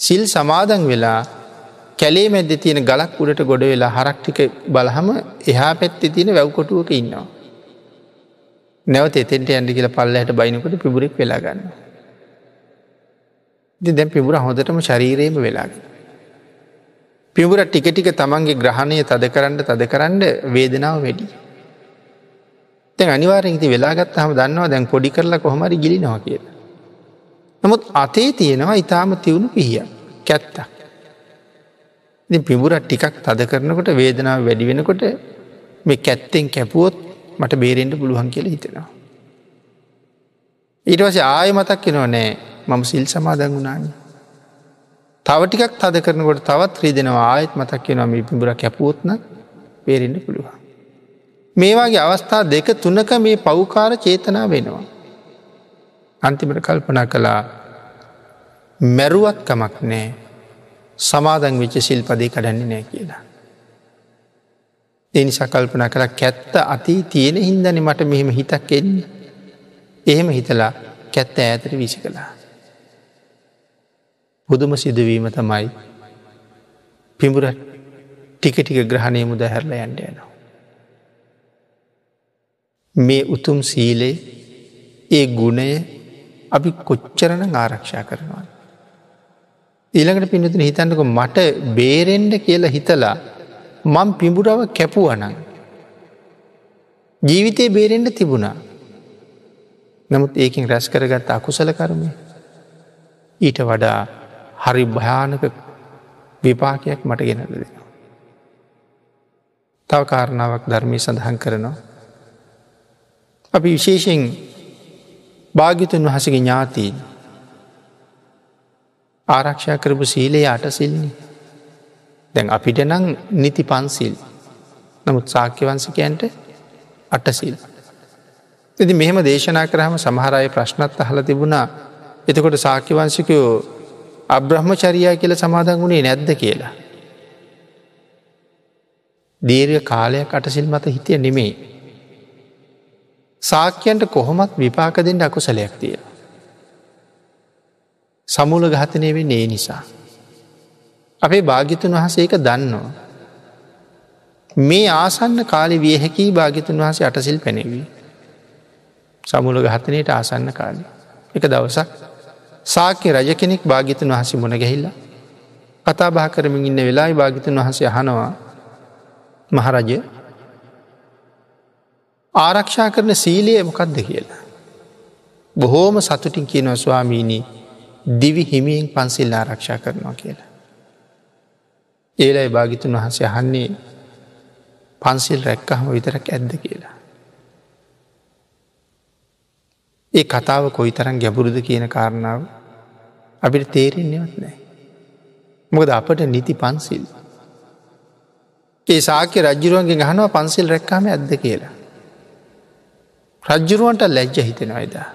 සිල් සමාදන් වෙලා කැලේ මැද තියෙන ගලක් උඩට ගොඩ වෙලා හරක්ටික බලහම එහා පැත්ති තියෙන වැව්කොටුවක ඉන්නවා. නැවත එතෙන්ට ඇන්ඩි කියල පල්ලහට බයිනකොට පිබුරෙක් වෙලාගන්න. දැන් පිබුර හොඳටම ශරීරයම වෙලාග. පිබුර ටික ටික තමන්ගේ ග්‍රහණය තද කරන්න තද කරන්න වේදනාව වැඩි. තැන් අනිවාරෙන්ති වෙලාගත් හම දන්නවා දැන් පොඩි කරලා කොහමරි ගිලි නොව කියලා. නමුත් අතේ තියෙනවා ඉතාම තිවුණු පිහිය කැත්තක්. පිබුරත් ටිකක් තද කරනකොට වේදනාව වැඩි වෙනකොට මේ කැත්තෙන් කැපුවොත් මට බේරෙන්ට පුළුවන් කියල හිතෙනවා. ඊට වස ආය මතක් කෙනව නෑ මම සිල් සමාදන් වුණානි. තවටිකක් තද කරනකොට තවත් ්‍රී දෙෙනවා ආයත් මතක් කෙනවා මේ පිබුර කැපුවොත්න බේරෙන්ට පුළුවන්. මේවාගේ අවස්ථා දෙක තුනක මේ පෞකාර චේතනා වෙනවා. අන්තිමට කල්පනා කළා මැරුවත්කමක් නෑ සමාදන් වෙච්ච සිල්පදේ කඩන්නේ නෑ කියලා. එනි සකල්පන කළ කැත්ත අති තියෙන හින්දන මට මෙහෙම හිතක් එන්නේ. එහෙම හිතලා කැත්ත ඇතර විසි කළා. පුදුම සිදුවීම තමයි පිඹුර ටික ටික ග්‍රහණය මුද හැරල යන්ඩ යනවා. මේ උතුම් සීලේ ඒ ගුණය අපි කොච්චරන ආරක්ෂා කරනවා. ඊළඟට පිනතුන හිතන්නක මට බේරෙන්ඩ කියලා හිතලා මං පිඹුරව කැපුවනං. ජීවිතය බේරෙන්ට තිබුණා. නමුත් ඒකින් රැස් කරගත් අකුසල කරමය. ඊට වඩා හරි භයානක විපාකයක් මට ගෙනද දෙනවා. තව කාරණාවක් ධර්මය සඳහන් කරනවා. අපි විශේෂෙන් භාගිතුන් වහසගේ ඥාතීන් ආරක්ෂා කරපු සීලේ අට සිල්න්නේ දැන් අපිට නං නිති පන්සිල් නමුත් සාක්‍යවන්සිකයන්ට අටසිල්. ඇති මෙහෙම දේශනා කරහම සමහරය ප්‍රශ්නත් අහල තිබුණා එතකොට සාක්‍යවංශිකයෝ අබ්‍රහ්ම චරියා කියල සමාදන් වුණේ නැද්ද කියලා. දීර්ය කාලයක් අටසිල් මත හිතිය නෙමෙයි. සාක්‍යයන්ට කොහොමත් විපාක දෙෙන්ට අකුසලයක් තිය. සමුල ගහතනය වෙන්නේ ඒ නිසා. අපේ භාගිතුන් වහස ඒක දන්නවා. මේ ආසන්න කාලි විය හැකි භාගිතුන් වහසේ අටසිල් පැනෙවී. සමුල ගහතනයට ආසන්න කාලි. එක දවසක් සාක්‍ය රජ කෙනෙක් භාගිතුන් වහසි මුණ ගැහිල්ල. කතා බා කරමින් ඉන්න වෙලායි භාගිතුන් වහසේ අහනවා මහරජය ආරක්ෂා කරන සීලය මොකක්ද කියලා. බොහෝම සතුටින් කියනව ස්වාමීණී දිවි හිමියෙන් පන්සිල් ආරක්ෂා කරනවා කියලා. ඒලයි භාගිතුන් වහන්සේ අහන්නේ පන්සිල් රැක්කහම විතරක් ඇද්ද කියලා. ඒ කතාව කොයි තරන් ගැබුරුද කියන කාරණාව අපිට තේරෙන්නේවත් නෑ. මොකද අපට නිති පන්සිල්. ඒ සාක්‍ය රජ්ජුරුවන්ගේ ගහනවා පන්සිල් රැක්කාම ඇද්ද කියලා. රජ්ජුරුවන්ට ලැජ්ජ හිතෙනවා එදා.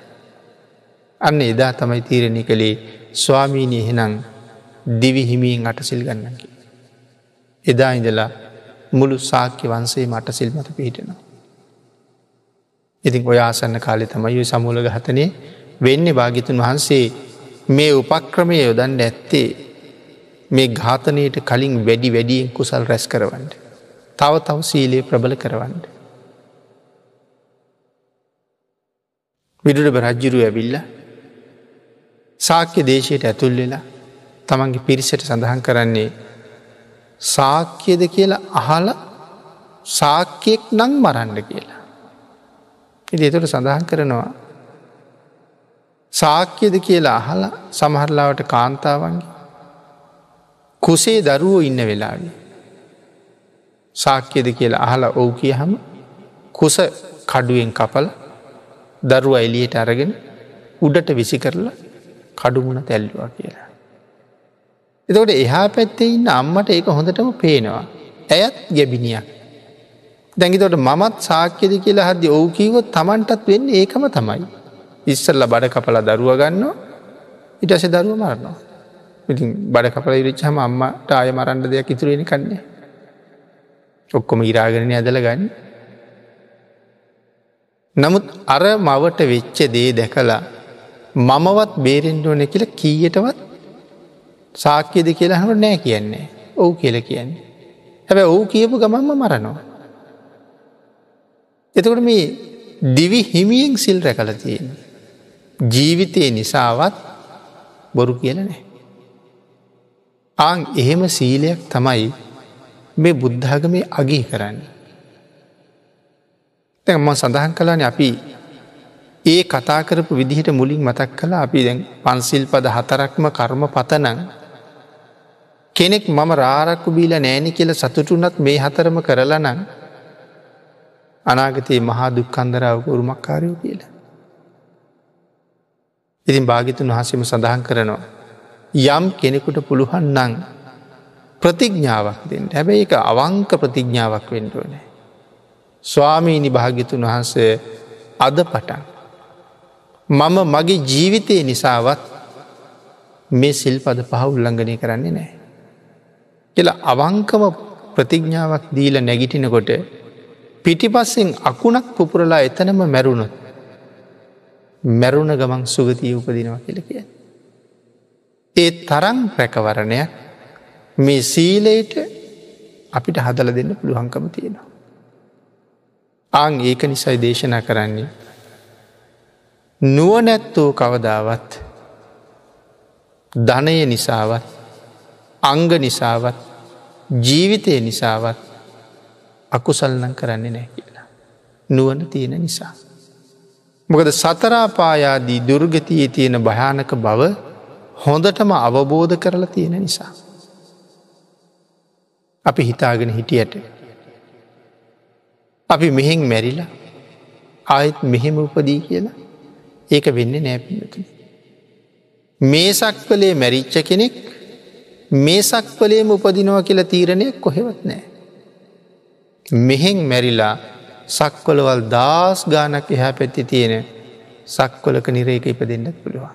අන්න එදා තමයි තීරණය කළේ ස්වාමීණය එහෙනම් දිවි හිමියෙන් අටසිල් ගන්නකි. එදා ඉඳලා මුළු සාක්‍ය වන්සේ මට සිල් මත පිහිටෙනවා. ඉතින් ඔයාසන්න කාලෙ තමයි සමුල ගහතනේ වෙන්න භාගිතුන් වහන්සේ මේ උපක්‍රමය යොදන්න ඇත්තේ මේ ඝාතනයට කලින් වැඩි වැඩියෙන් කුසල් රැස් කරවන්නට. තව තව සීලයේ ප්‍රබල කරවන්නට. විදුට බරජ්ජුරු ඇවිල්ල සාක්‍ය දේශයට ඇතුල් වෙලා තමන්ගේ පිරිසට සඳහන් කරන්නේ සාක්‍යද කියලා අහල සාක්‍යයෙක් නං මරන්න කියලා. ඉ එතුට සඳහන් කරනවා සාක්‍යද කියලා අහලා සමහරලාවට කාන්තාවන්ගේ කුසේ දරුවෝ ඉන්න වෙලාවේ. සාක්‍යද කියලා අහලා ඔවු කිය හම කුස කඩුවෙන් කපල දරුව එලියට අරගෙන උඩට විසි කරලා කඩුමුණ තැල්ලවා කියලා. එතකොට එහා පැත්තේ ඉන්න අම්මට ඒක හොඳටම පේනවා. ඇයත් ගැබිනියක්. දැඟිතොට මමත් සාක්‍යද කියලා හදදි ඔවු කීවොත් තමන්ටත් වෙන්න ඒකම තමයි. ඉස්සල්ල බඩ කපලා දරුව ගන්නවා ඉටස දරුව මරනවා. ඉතින් බඩ කපල ඉරිච්චහම අම්මට ආය මරන්ඩ දෙයක් ඉතුරෙන කන්නේ. ඔක්කොම ඉරාගරණය ඇදල ගන්න. නමුත් අර මවට වෙච්ච දේ දැකලා මමවත් බේරෙන්ඩෝන කියල කීයටවත් සාක්‍යද කියලා හම නෑ කියන්නේ ඔවු කියල කියන්නේ. හැබැ ඔවු කියපු ගමන්ම මරනවා. එතකොට මේ දිවි හිමියෙන් සිල් රැකල තියෙන. ජීවිතය නිසාවත් බොරු කියල නෑ. ආං එහෙම සීලයක් තමයි මේ බුද්ධාගමේ අගේ කරන්න. තැම සඳහන් කලාන අපි ඒ කතා කරපු විදිහට මුලින් මතක් කලා අපි දැන් පන්සිල් පද හතරක්ම කර්ම පතනං කෙනෙක් මම රාරක්කු බීල නෑනි කියල සතුටුනත් මේ හතරම කරලා නං අනාගතයේ මහා දුක්කන්දරාව උරුමක්කාරයෝ කියලා. ඉතින් භාගිතුන් වහසම සඳහන් කරනවා. යම් කෙනෙකුට පුළුවන් නං ප්‍රතිඥ්ඥාවක් දෙන්න හැබැයි එක අවංක ප්‍රතිඥ්ඥාවක් වෙන්ඩුවනෑ. ස්වාමීනි භාගිතුන් වහන්සේ අද පටන්. මම මගේ ජීවිතය නිසාවත් මේ සිල්පද පහ උල්ලංඝනය කරන්නේ නෑ. කියලා අවංකම ප්‍රතිඥ්ඥාවක් දීල නැගිටිනකොට පිටිපස්සෙන් අකුණක් පුපුරලා එතනම මැරුණොත් මැරුණ ගමන් සුගතිය උපදිනවා කියල කිය. ඒ තරං රැකවරණයක් මේ සීලයට අපිට හදල දෙන්න පුළුවන්කම තියෙනවා. ආං ඒක නිසයි දේශනා කරන්නේ. නුවනැත්තෝ කවදාවත් ධනය නිසාවත් අංග නිසාවත් ජීවිතය නිසාවත් අකුසල්ලං කරන්නේ නෑ කියලා. නුවන තියෙන නිසා. මොකද සතරාපායාදී දුර්ගතියේ තියෙන භයානක බව හොඳටම අවබෝධ කරලා තියෙන නිසා. අපි හිතාගෙන හිටියට. අපි මෙහෙන් මැරිලා ආයෙත් මෙහෙම උපදී කියලා ඒක වෙන්න නෑපිනතු. මේ සක්වලේ මැරිච්ච කෙනෙක් මේ සක්වලේම උපදිනවා කියලා තීරණය කොහෙවත් නෑ. මෙහෙන් මැරිලා සක්වලවල් දස් ගානක් එහා පැත්ති තියෙන සක්වලක නිරේක ඉප දෙන්නත් පුළුවන්.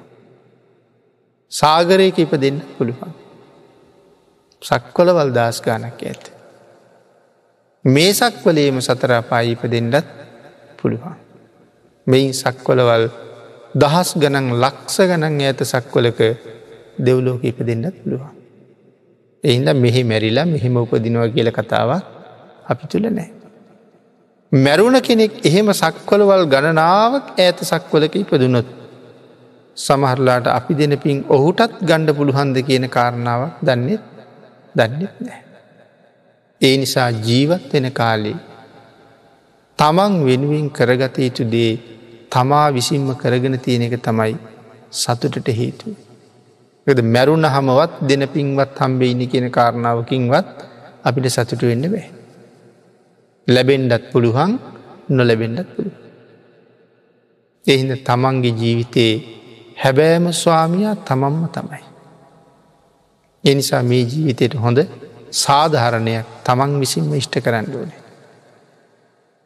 සාගරයක ඉප දෙන්න පුළුවන්. සක්වලවල් දස් ගානක් ඇත. මේ සක්වලේම සතර පායිප දෙන්නත් පුළුවන්. මෙයින් සක්වලවල් දහස් ගනන් ලක්ෂ ගණන් ඇත සක්වලක දෙව්ලෝක ඉප දෙන්නත් පුළුවන්. එහින්ද මෙහි මැරිලා මෙහෙම උපදිනවා කියල කතාවක් අපි තුළ නෑ. මැරුණ කෙනෙක් එහෙම සක්වලවල් ගණනාවක් ඇත සක්වලක ඉපදුනොත් සමහරලාට අපි දෙන පින් ඔහුටත් ගණ්ඩ පුළුහන්ද කියන කාරණාවක් දන්නෙත් දන්නෙත් නෑ. ඒ නිසා ජීවත් වෙන කාලේ තමන් වෙනුවෙන් කරගත යුතු දේ තමා විසින්ම කරගෙන තියෙන එක තමයි සතුටට හේතුව. ද මැරුණ හමවත් දෙන පින්වත් හම්බෙයිනි කියෙන කාරණාවකින්වත් අපිට සතුට වෙන්න බෑ. ලැබෙන්ඩත් පුළුවන් නොලැබෙන්ඩත් පුළුව. එහිද තමන්ගේ ජීවිතයේ හැබෑම ස්වාමියයා තමන්ම තමයි. එනිසා මේ ජීවිතයට හොඳ සාධහරණයක් තමන් විසින්ම ඉෂ්ට කරන්න ඕනේ.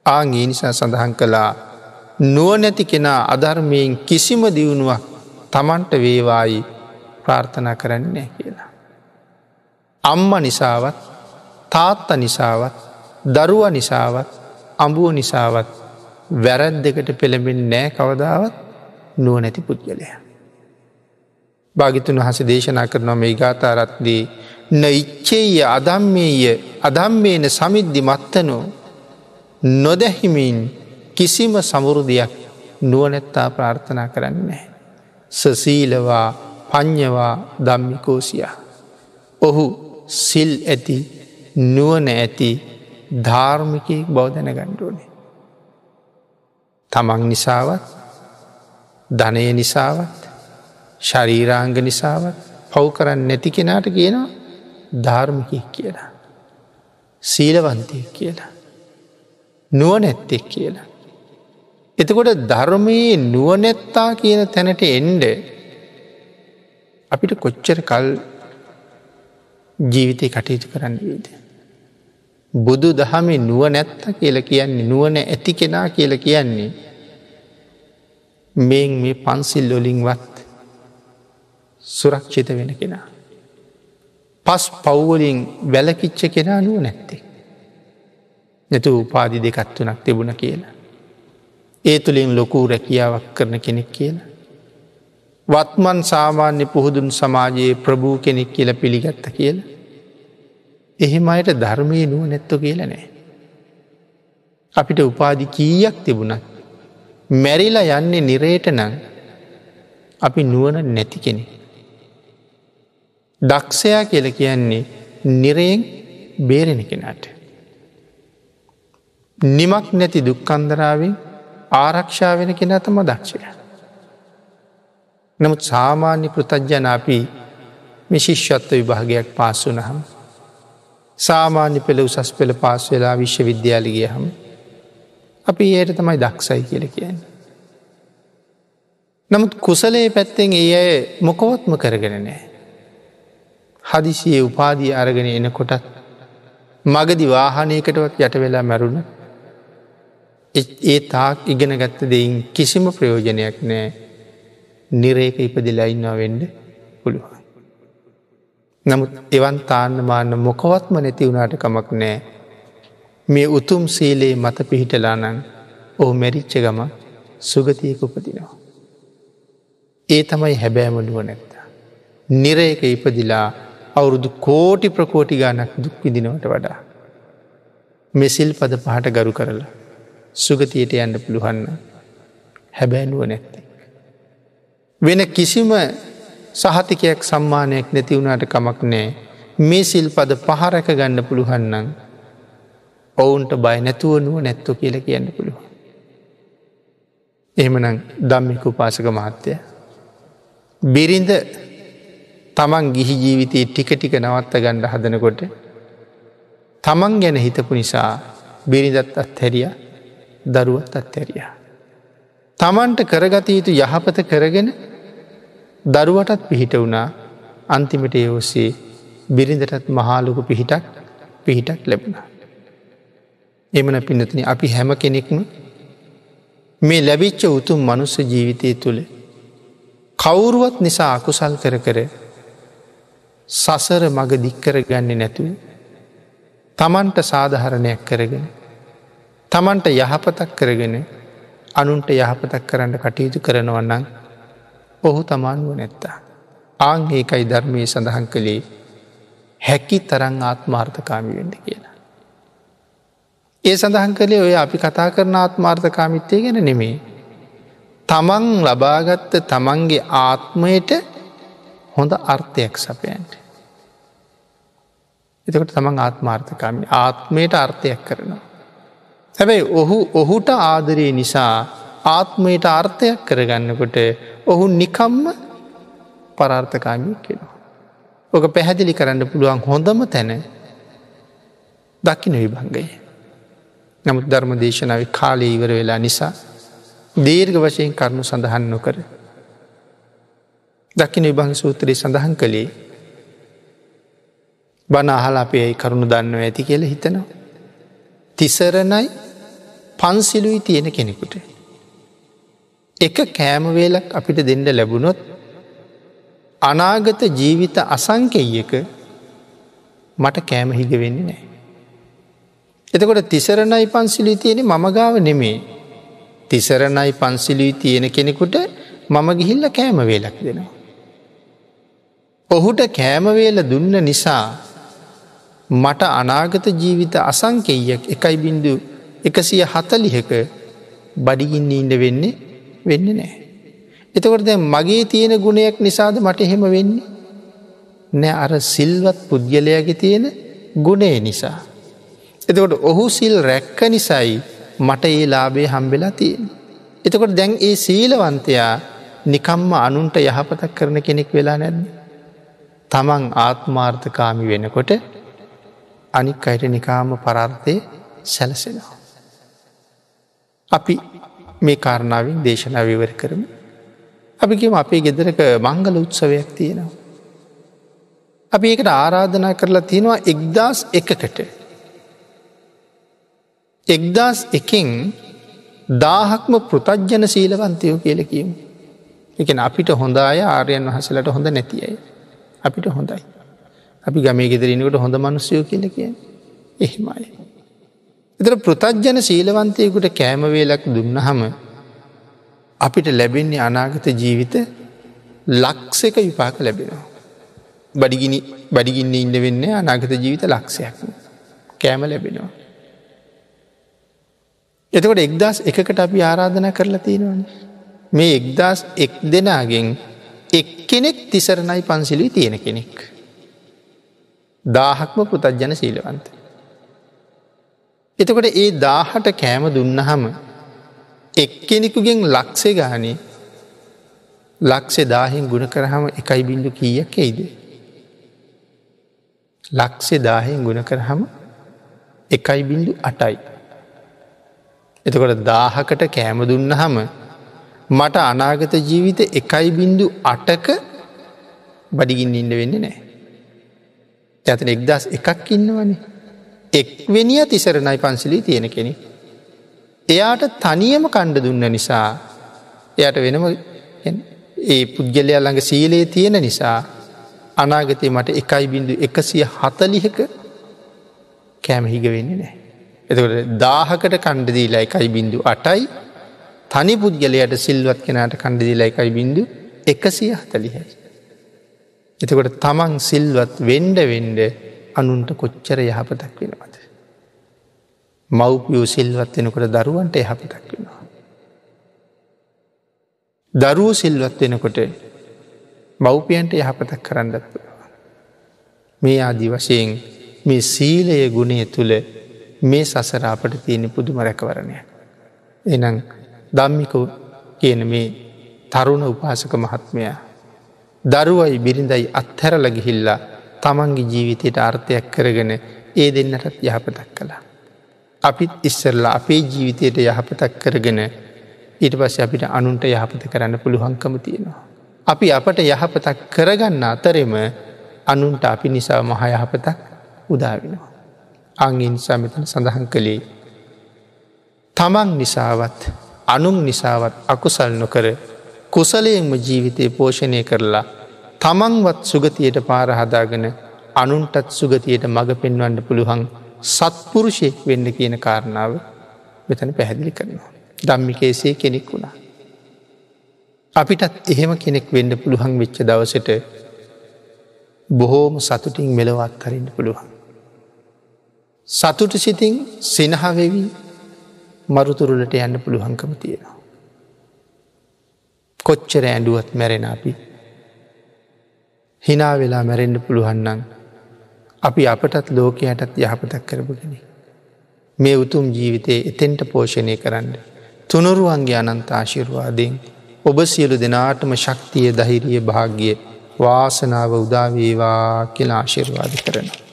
ආං ඒ නිසා සඳහන් කළා නුවනැති කෙනා අධර්මයෙන් කිසිම දියුණුවක් තමන්ට වේවායි ප්‍රාර්ථනා කරන්නේ කියලා. අම්ම නිසාවත් තාත්ත නිසාවත් දරුව නිසාවත් අඹුව නිසාවත් වැරැත් දෙකට පෙළඹෙන් නෑ කවදාවත් නුවනැති පුද්ගලය. භාගිතුන් හස දේශනා කරනවා මේ ගාතාරත්දී න ඉච්චේය අදම්මේය අදම්මේන සමිද්ධි මත්තනෝ නොදැහිමින් කිසිම සමුරුදයක් නුවනැත්තා ප්‍රාර්ථනා කරන්නේ. සසීලවා පඤ්ඥවා දම්මිකෝසියා. ඔහු සිල් ඇති නුවන ඇති ධාර්මිකයෙක් බෞධන ගණ්ඩුවනේ. තමන් නිසාවත් ධනය නිසාවත් ශරීරාංග නිසාවත් පව් කරන්න නැති කෙනාට කියනවා ධර්මිකෙක් කියලා. සීලවන්තයෙක් කියලා. නුවනැත්තෙක් කියලා. එතකොට ධර්මයේ නුවනැත්තා කියන තැනට එන්ඩ අපිට කොච්චර කල් ජීවිතය කටයුතු කරන්න වීද. බුදු දහමේ නුව නැත්ත කියල කියන්නේ නුවන ඇති කෙනා කියල කියන්නේ මෙන් මේ පන්සිල් ලොලින්වත් සුරක්ෂිත වෙන කෙනා. පස් පව්වලින් වැලකිච්ච කෙනා නුව නැත්තේ. නැතු උපාදි දෙකත් වනක් තිබුණ කියලා. ඒ තුළින් ලොකූ රැකියාවක් කරන කෙනෙක් කියලා. වත්මන් සාමාන්‍ය පුහුදුන් සමාජයේ ප්‍රභූ කෙනෙක් කියල පිළිගත්ත කියල. එහෙම අයට ධර්මය නුව නැත්ත කියල නෑ. අපිට උපාදි කීයක් තිබුණත් මැරිලා යන්නේ නිරේට නං අපි නුවන නැති කෙනෙ. දක්ෂයා කියල කියන්නේ නිරයෙන් බේරෙන කෙනාට. නිමක් නැති දුක්කන්දරාවෙන් ආරක්ෂා වෙන කෙනා තම දක්ෂය. නමුත් සාමාන්‍ය පෘතජ්ජන අපි මිශිෂ්‍යත්ව විභාගයක් පාස්සු නහම. සාමාන්‍ය පෙළ උසස් පෙළ පාස් වෙලා විශ්ව විද්‍යාලිගිය හම. අපි ඒයට තමයි දක්ෂයි කියල කියන්නේ. නමුත් කුසලේ පැත්තෙන් ඒ අය මොකොවත්ම කරගෙන නෑ. හදිසියේ උපාදී අරගෙන එනකොටත් මගදි වාහනයකටවත් යට වෙලා මැරුණ ඒ තාක් ඉගෙන ගත්ත දෙයින් කිසිම ප්‍රයෝජනයක් නෑ නිරේක ඉපදිලා ඉන්නවා වෙන්ඩ පුළුවන්. නමුත් එවන් තාන්න මාන්න මොකවත්ම නැති වුණට කමක් නෑ මේ උතුම් සීලේ මත පිහිටලානං ඔහු මැරිච්ච ගම සුගතියක උපදිනවා. ඒ තමයි හැබෑමඩුව නැත්තා. නිරේක ඉපදිලා අවුරුදු කෝටි ප්‍රකෝටි ගානක් දුක් විදිනවට වඩා. මෙසිල් පද පහට ගරු කරලා සුගතියට යන්න පුළුවන්න හැබෑනුව නැත්තේ. වෙන කිසිම සහතිකයක් සම්මානයක් නැති වුණට කමක් නෑ මේ සිල් පද පහරැක ගන්න පුළුවන්නම් ඔවුන්ට බය නැතුව නුව නැත්තු කියල කියන්න පුළුව. එහෙමනම් දම්මික උපාසක මහත්තය. බිරිඳ තමන් ගිහි ජීවිතයේ ටික ටික නවත්ත ගණ්ඩ හදනකොට තමන් ගැන හිතපු නිසා බිරිඳත් අත් හැරිය දරුවත් අත් හැරියා. තමන්ට කරගත යුතු යහපත කරගෙන දරුවටත් පිහිට වුණා අන්තිමට ඒ ඔස්සේ බිරිඳටත් මහාලොකු පිහිටක් පිහිටක් ලැබුණ. එමන පිනතින අපි හැම කෙනෙක්ම මේ ලැබිච්ච උතුම් මනුස්ස ජීවිතය තුළ කවුරුවත් නිසා අකුසල් කර කර සසර මග දික්කර ගන්නේ නැතුව තමන්ට සාධහරණයක් කරගෙන තමන්ට යහපතක් කරගෙන අනුන්ට යහපතක් කරන්න කටයුතු කරනවන්නන් ඔහු තමානුව නැත්තා. ආංඒකයි ධර්මය සඳහන් කළේ හැකි තරං ආත්මාර්ථකාමි වෙන්න කියලා. ඒ සඳහන් කළේ ඔය අපි කතා කරන ආත්මාර්ථකාමිත්තය ගැන නෙමේ. තමන් ලබාගත්ත තමන්ගේ ආත්මයට හොඳ අර්ථයක් සපයන්ට. එතකට තමන් ආත්මාර්ථකාමි ආත්මයට අර්ථයක් කරනවා. හැබැයි ඔහු ඔහුට ආදරයේ නිසා ආත්මයට අර්ථයක් කරගන්නකොට ඔහු නිකම්ම පරාර්ථකාමී කෙනවා. ඕක පැහැදිලි කරන්න පුළුවන් හොඳම තැන දකින විභංගය. නමුත් ධර්ම දේශනාව කාලය ඉවර වෙලා නිසා දීර්ග වශයෙන් කරුණු සඳහන් නොකර. දකින විභංග සූත්‍රයේ සඳහන් කළේ බණ අහලා අපේ කරුණු දන්නව ඇති කියල හිතනවා. තිසරණයි පන්සිලුයි තියෙන කෙනෙකුට. එක කෑමවේලක් අපිට දෙන්න ලැබුණොත් අනාගත ජීවිත අසංකෙයක මට කෑම හිග වෙන්නේ නෑ. එතකොට තිසරණයි පන්සිලී තියෙන මමගාව නෙමේ. තිසරණයි පන්සිලී තියෙන කෙනෙකුට මම ගිහිල්ල කෑම වේලක් දෙනවා. ඔහුට කෑමවේල දුන්න නිසා මට අනාගත ජීවිත අසංකෙයක් එකයි බින්දු එකසිය හතලිහක බඩිගින්න ඉන්ඩ වෙන්නේ වෙන්න නෑ. එතකොට දැ මගේ තියෙන ගුණයක් නිසාද මට එහෙම වෙන්නේ. නෑ අර සිල්වත් පුද්ගලයාගේ තියෙන ගුණේ නිසා. එතකොට ඔහු සිල් රැක්ක නිසයි මට ඒ ලාබේ හම්බෙලා තියෙන. එතකොට දැන් ඒ සීලවන්තයා නිකම්ම අනුන්ට යහපතක් කරන කෙනෙක් වෙලා නැද්ද. තමන් ආත්මාර්ථකාමි වෙනකොට අනික් අයට නිකාම පරාර්ථය සැලසෙනවා. අපි මේ කාරණාවෙන් දේශනා විවර කරමු. අපිකම අපේ ගෙදරක මංගල උත්සවයක් තියෙනවා. අපි ඒකට ආරාධනා කරලා තියෙනවා එක්දස් එකකට. එක්දස් එකින් දාහක්ම පෘතජ්ජන සීලවන්තයෝ කියල කියමු. එකන අපිට හොඳ අය ආරයන් වහසලට හොඳ නැතියි. අපිට හොඳයි. අපි ගමේ ගෙදරනකට හොඳ මනුස්යෝ කියල කිය එහෙමයි. එතර පෘතජ්ජන සීලවන්තයකුට කෑමවේලක් දුන්න හම අපිට ලැබෙන්නේ අනාගත ජීවිත ලක්සක විපාක ලැබෙනවා. බඩිගිනි බඩිගින්න ඉන්න වෙන්නේ අනාගත ජීවිත ලක්ෂයක් කෑම ලැබෙනවා. එතකොට එක්දස් එකට අපි ආරාධන කරලා තියෙනවන. මේ එක්දස් එක් දෙනාගෙන් එක් කෙනෙක් තිසරණයි පන්සිලි තියෙන කෙනෙක්. දාහක්ම පුතජ්ජන සීලවන්ත. එතකොට ඒ දාහට කෑම දුන්නහම එක්කෙනෙකුගෙන් ලක්ෂේ ගානේ ලක්ෂෙ දාහෙන් ගුණ කරහම එකයි බිඳු කීයක් එයිද. ලක්ෂෙ දාහෙන් ගුණ කරහම එකයි බිඳු අටයි. එතකොට දාහකට කෑම දුන්න හම මට අනාගත ජීවිත එකයි බින්දු අටක බඩිගින් ඉන්න වෙන්න නෑ. ඇතන එක්දස් එකක් ඉන්නවනේ. එක්වෙනිය තිසරණයි පන්සිලී තියෙන කෙනෙ. එයාට තනියම කණ්ඩ දුන්න නිසා එයට වෙනම ඒ පුද්ගලය ළඟ සීලයේ තියෙන නිසා අනාගතය මට එකයි බිඳු එකසිය හතලිහක කෑම හිග වෙන්නේ නෑ. එතකට දාහකට කණ්ඩදීලා එකයි බිඳු අටයි තනි පුද්ගලයට සිල්වත් කෙනට කණ්ඩදීලා එකයි බිඳු එකසිය හතලිහයි. එතකොට තමන් සිල්වත් වෙන්ඩ වෙන්ඩ අනුන්ට කොච්චර යහපතක් වෙනවද. මව්පියෝ සිල්වත් වෙනකොට දරුවන්ට යහපතක් වෙනවා. දරුව සිල්වත් වෙනකොට මව්පියන්ට යහපතක් කරන්නත් මේ ආදි වශයෙන් මේ සීලය ගුණය තුළ මේ සසර අපට තියෙන පුදුම රැකවරණය. එනම් දම්මිකෝ කියන මේ තරුණ උපාසක මහත්මයා. දරුවයි බිරිඳයි අත්හැරල ගිහිල්ලා තමන්ගේ ජීවිතයට අර්ථයක් කරගෙන ඒ දෙන්නටත් යහපතක් කළා. අපිත් ඉස්සරලා අපේ ජීවිතයට යහපතක් කරගෙන ඊට පස්ස අපිට අනුන්ට යහපත කරන්න පුළුවන්කම තියෙනවා. අපි අපට යහපතක් කරගන්න අතරෙම අනුන්ට අපි නිසා මහ යහපතක් උදාවෙනවා. අංගින් සමිතන සඳහන් කළේ. තමන් නිසාවත් අනුම් නිසාවත් අකුසල් නොකර කුසලයෙන්ම ජීවිතය පෝෂණය කරලා තමන්වත් සුගතියට පාරහදාගෙන අනුන්ටත් සුගතියට මඟ පෙන්වන්න පුළුවන් සත්පුරුෂයෙක් වෙන්න කියන කාරණාව මෙතන පැහැදිලි කරනවා. දම්මිකේසේ කෙනෙක් වුණා. අපිටත් එහෙම කෙනෙක් වෙන්න පුළුවන් වෙච්ච දවසට බොහෝම සතුටින් මෙලවත් හරින්න පුළුවන්. සතුට සිතින් සිනහවෙවී මරුතුරුලට යන්න පුළුවන්කම තියෙනවා. කොච්චර ඇඩුවත් මැරෙන අපි. හිනා වෙලා මැරෙන්ඩ පුළුවන්නන් අපි අපටත් ලෝකයටත් යහපතක් කරපුගෙන. මේ උතුම් ජීවිතයේ එතෙන්ට පෝෂණය කරන්න. තුනුරුවන්ගේ අනන්ත ආශිර්වාදයෙන් ඔබ සියලු දෙනාටම ශක්තිය දහිරිය භාග්‍ය වාසනාව උදාවේවා කියලා ආශිර්වාද කරනවා.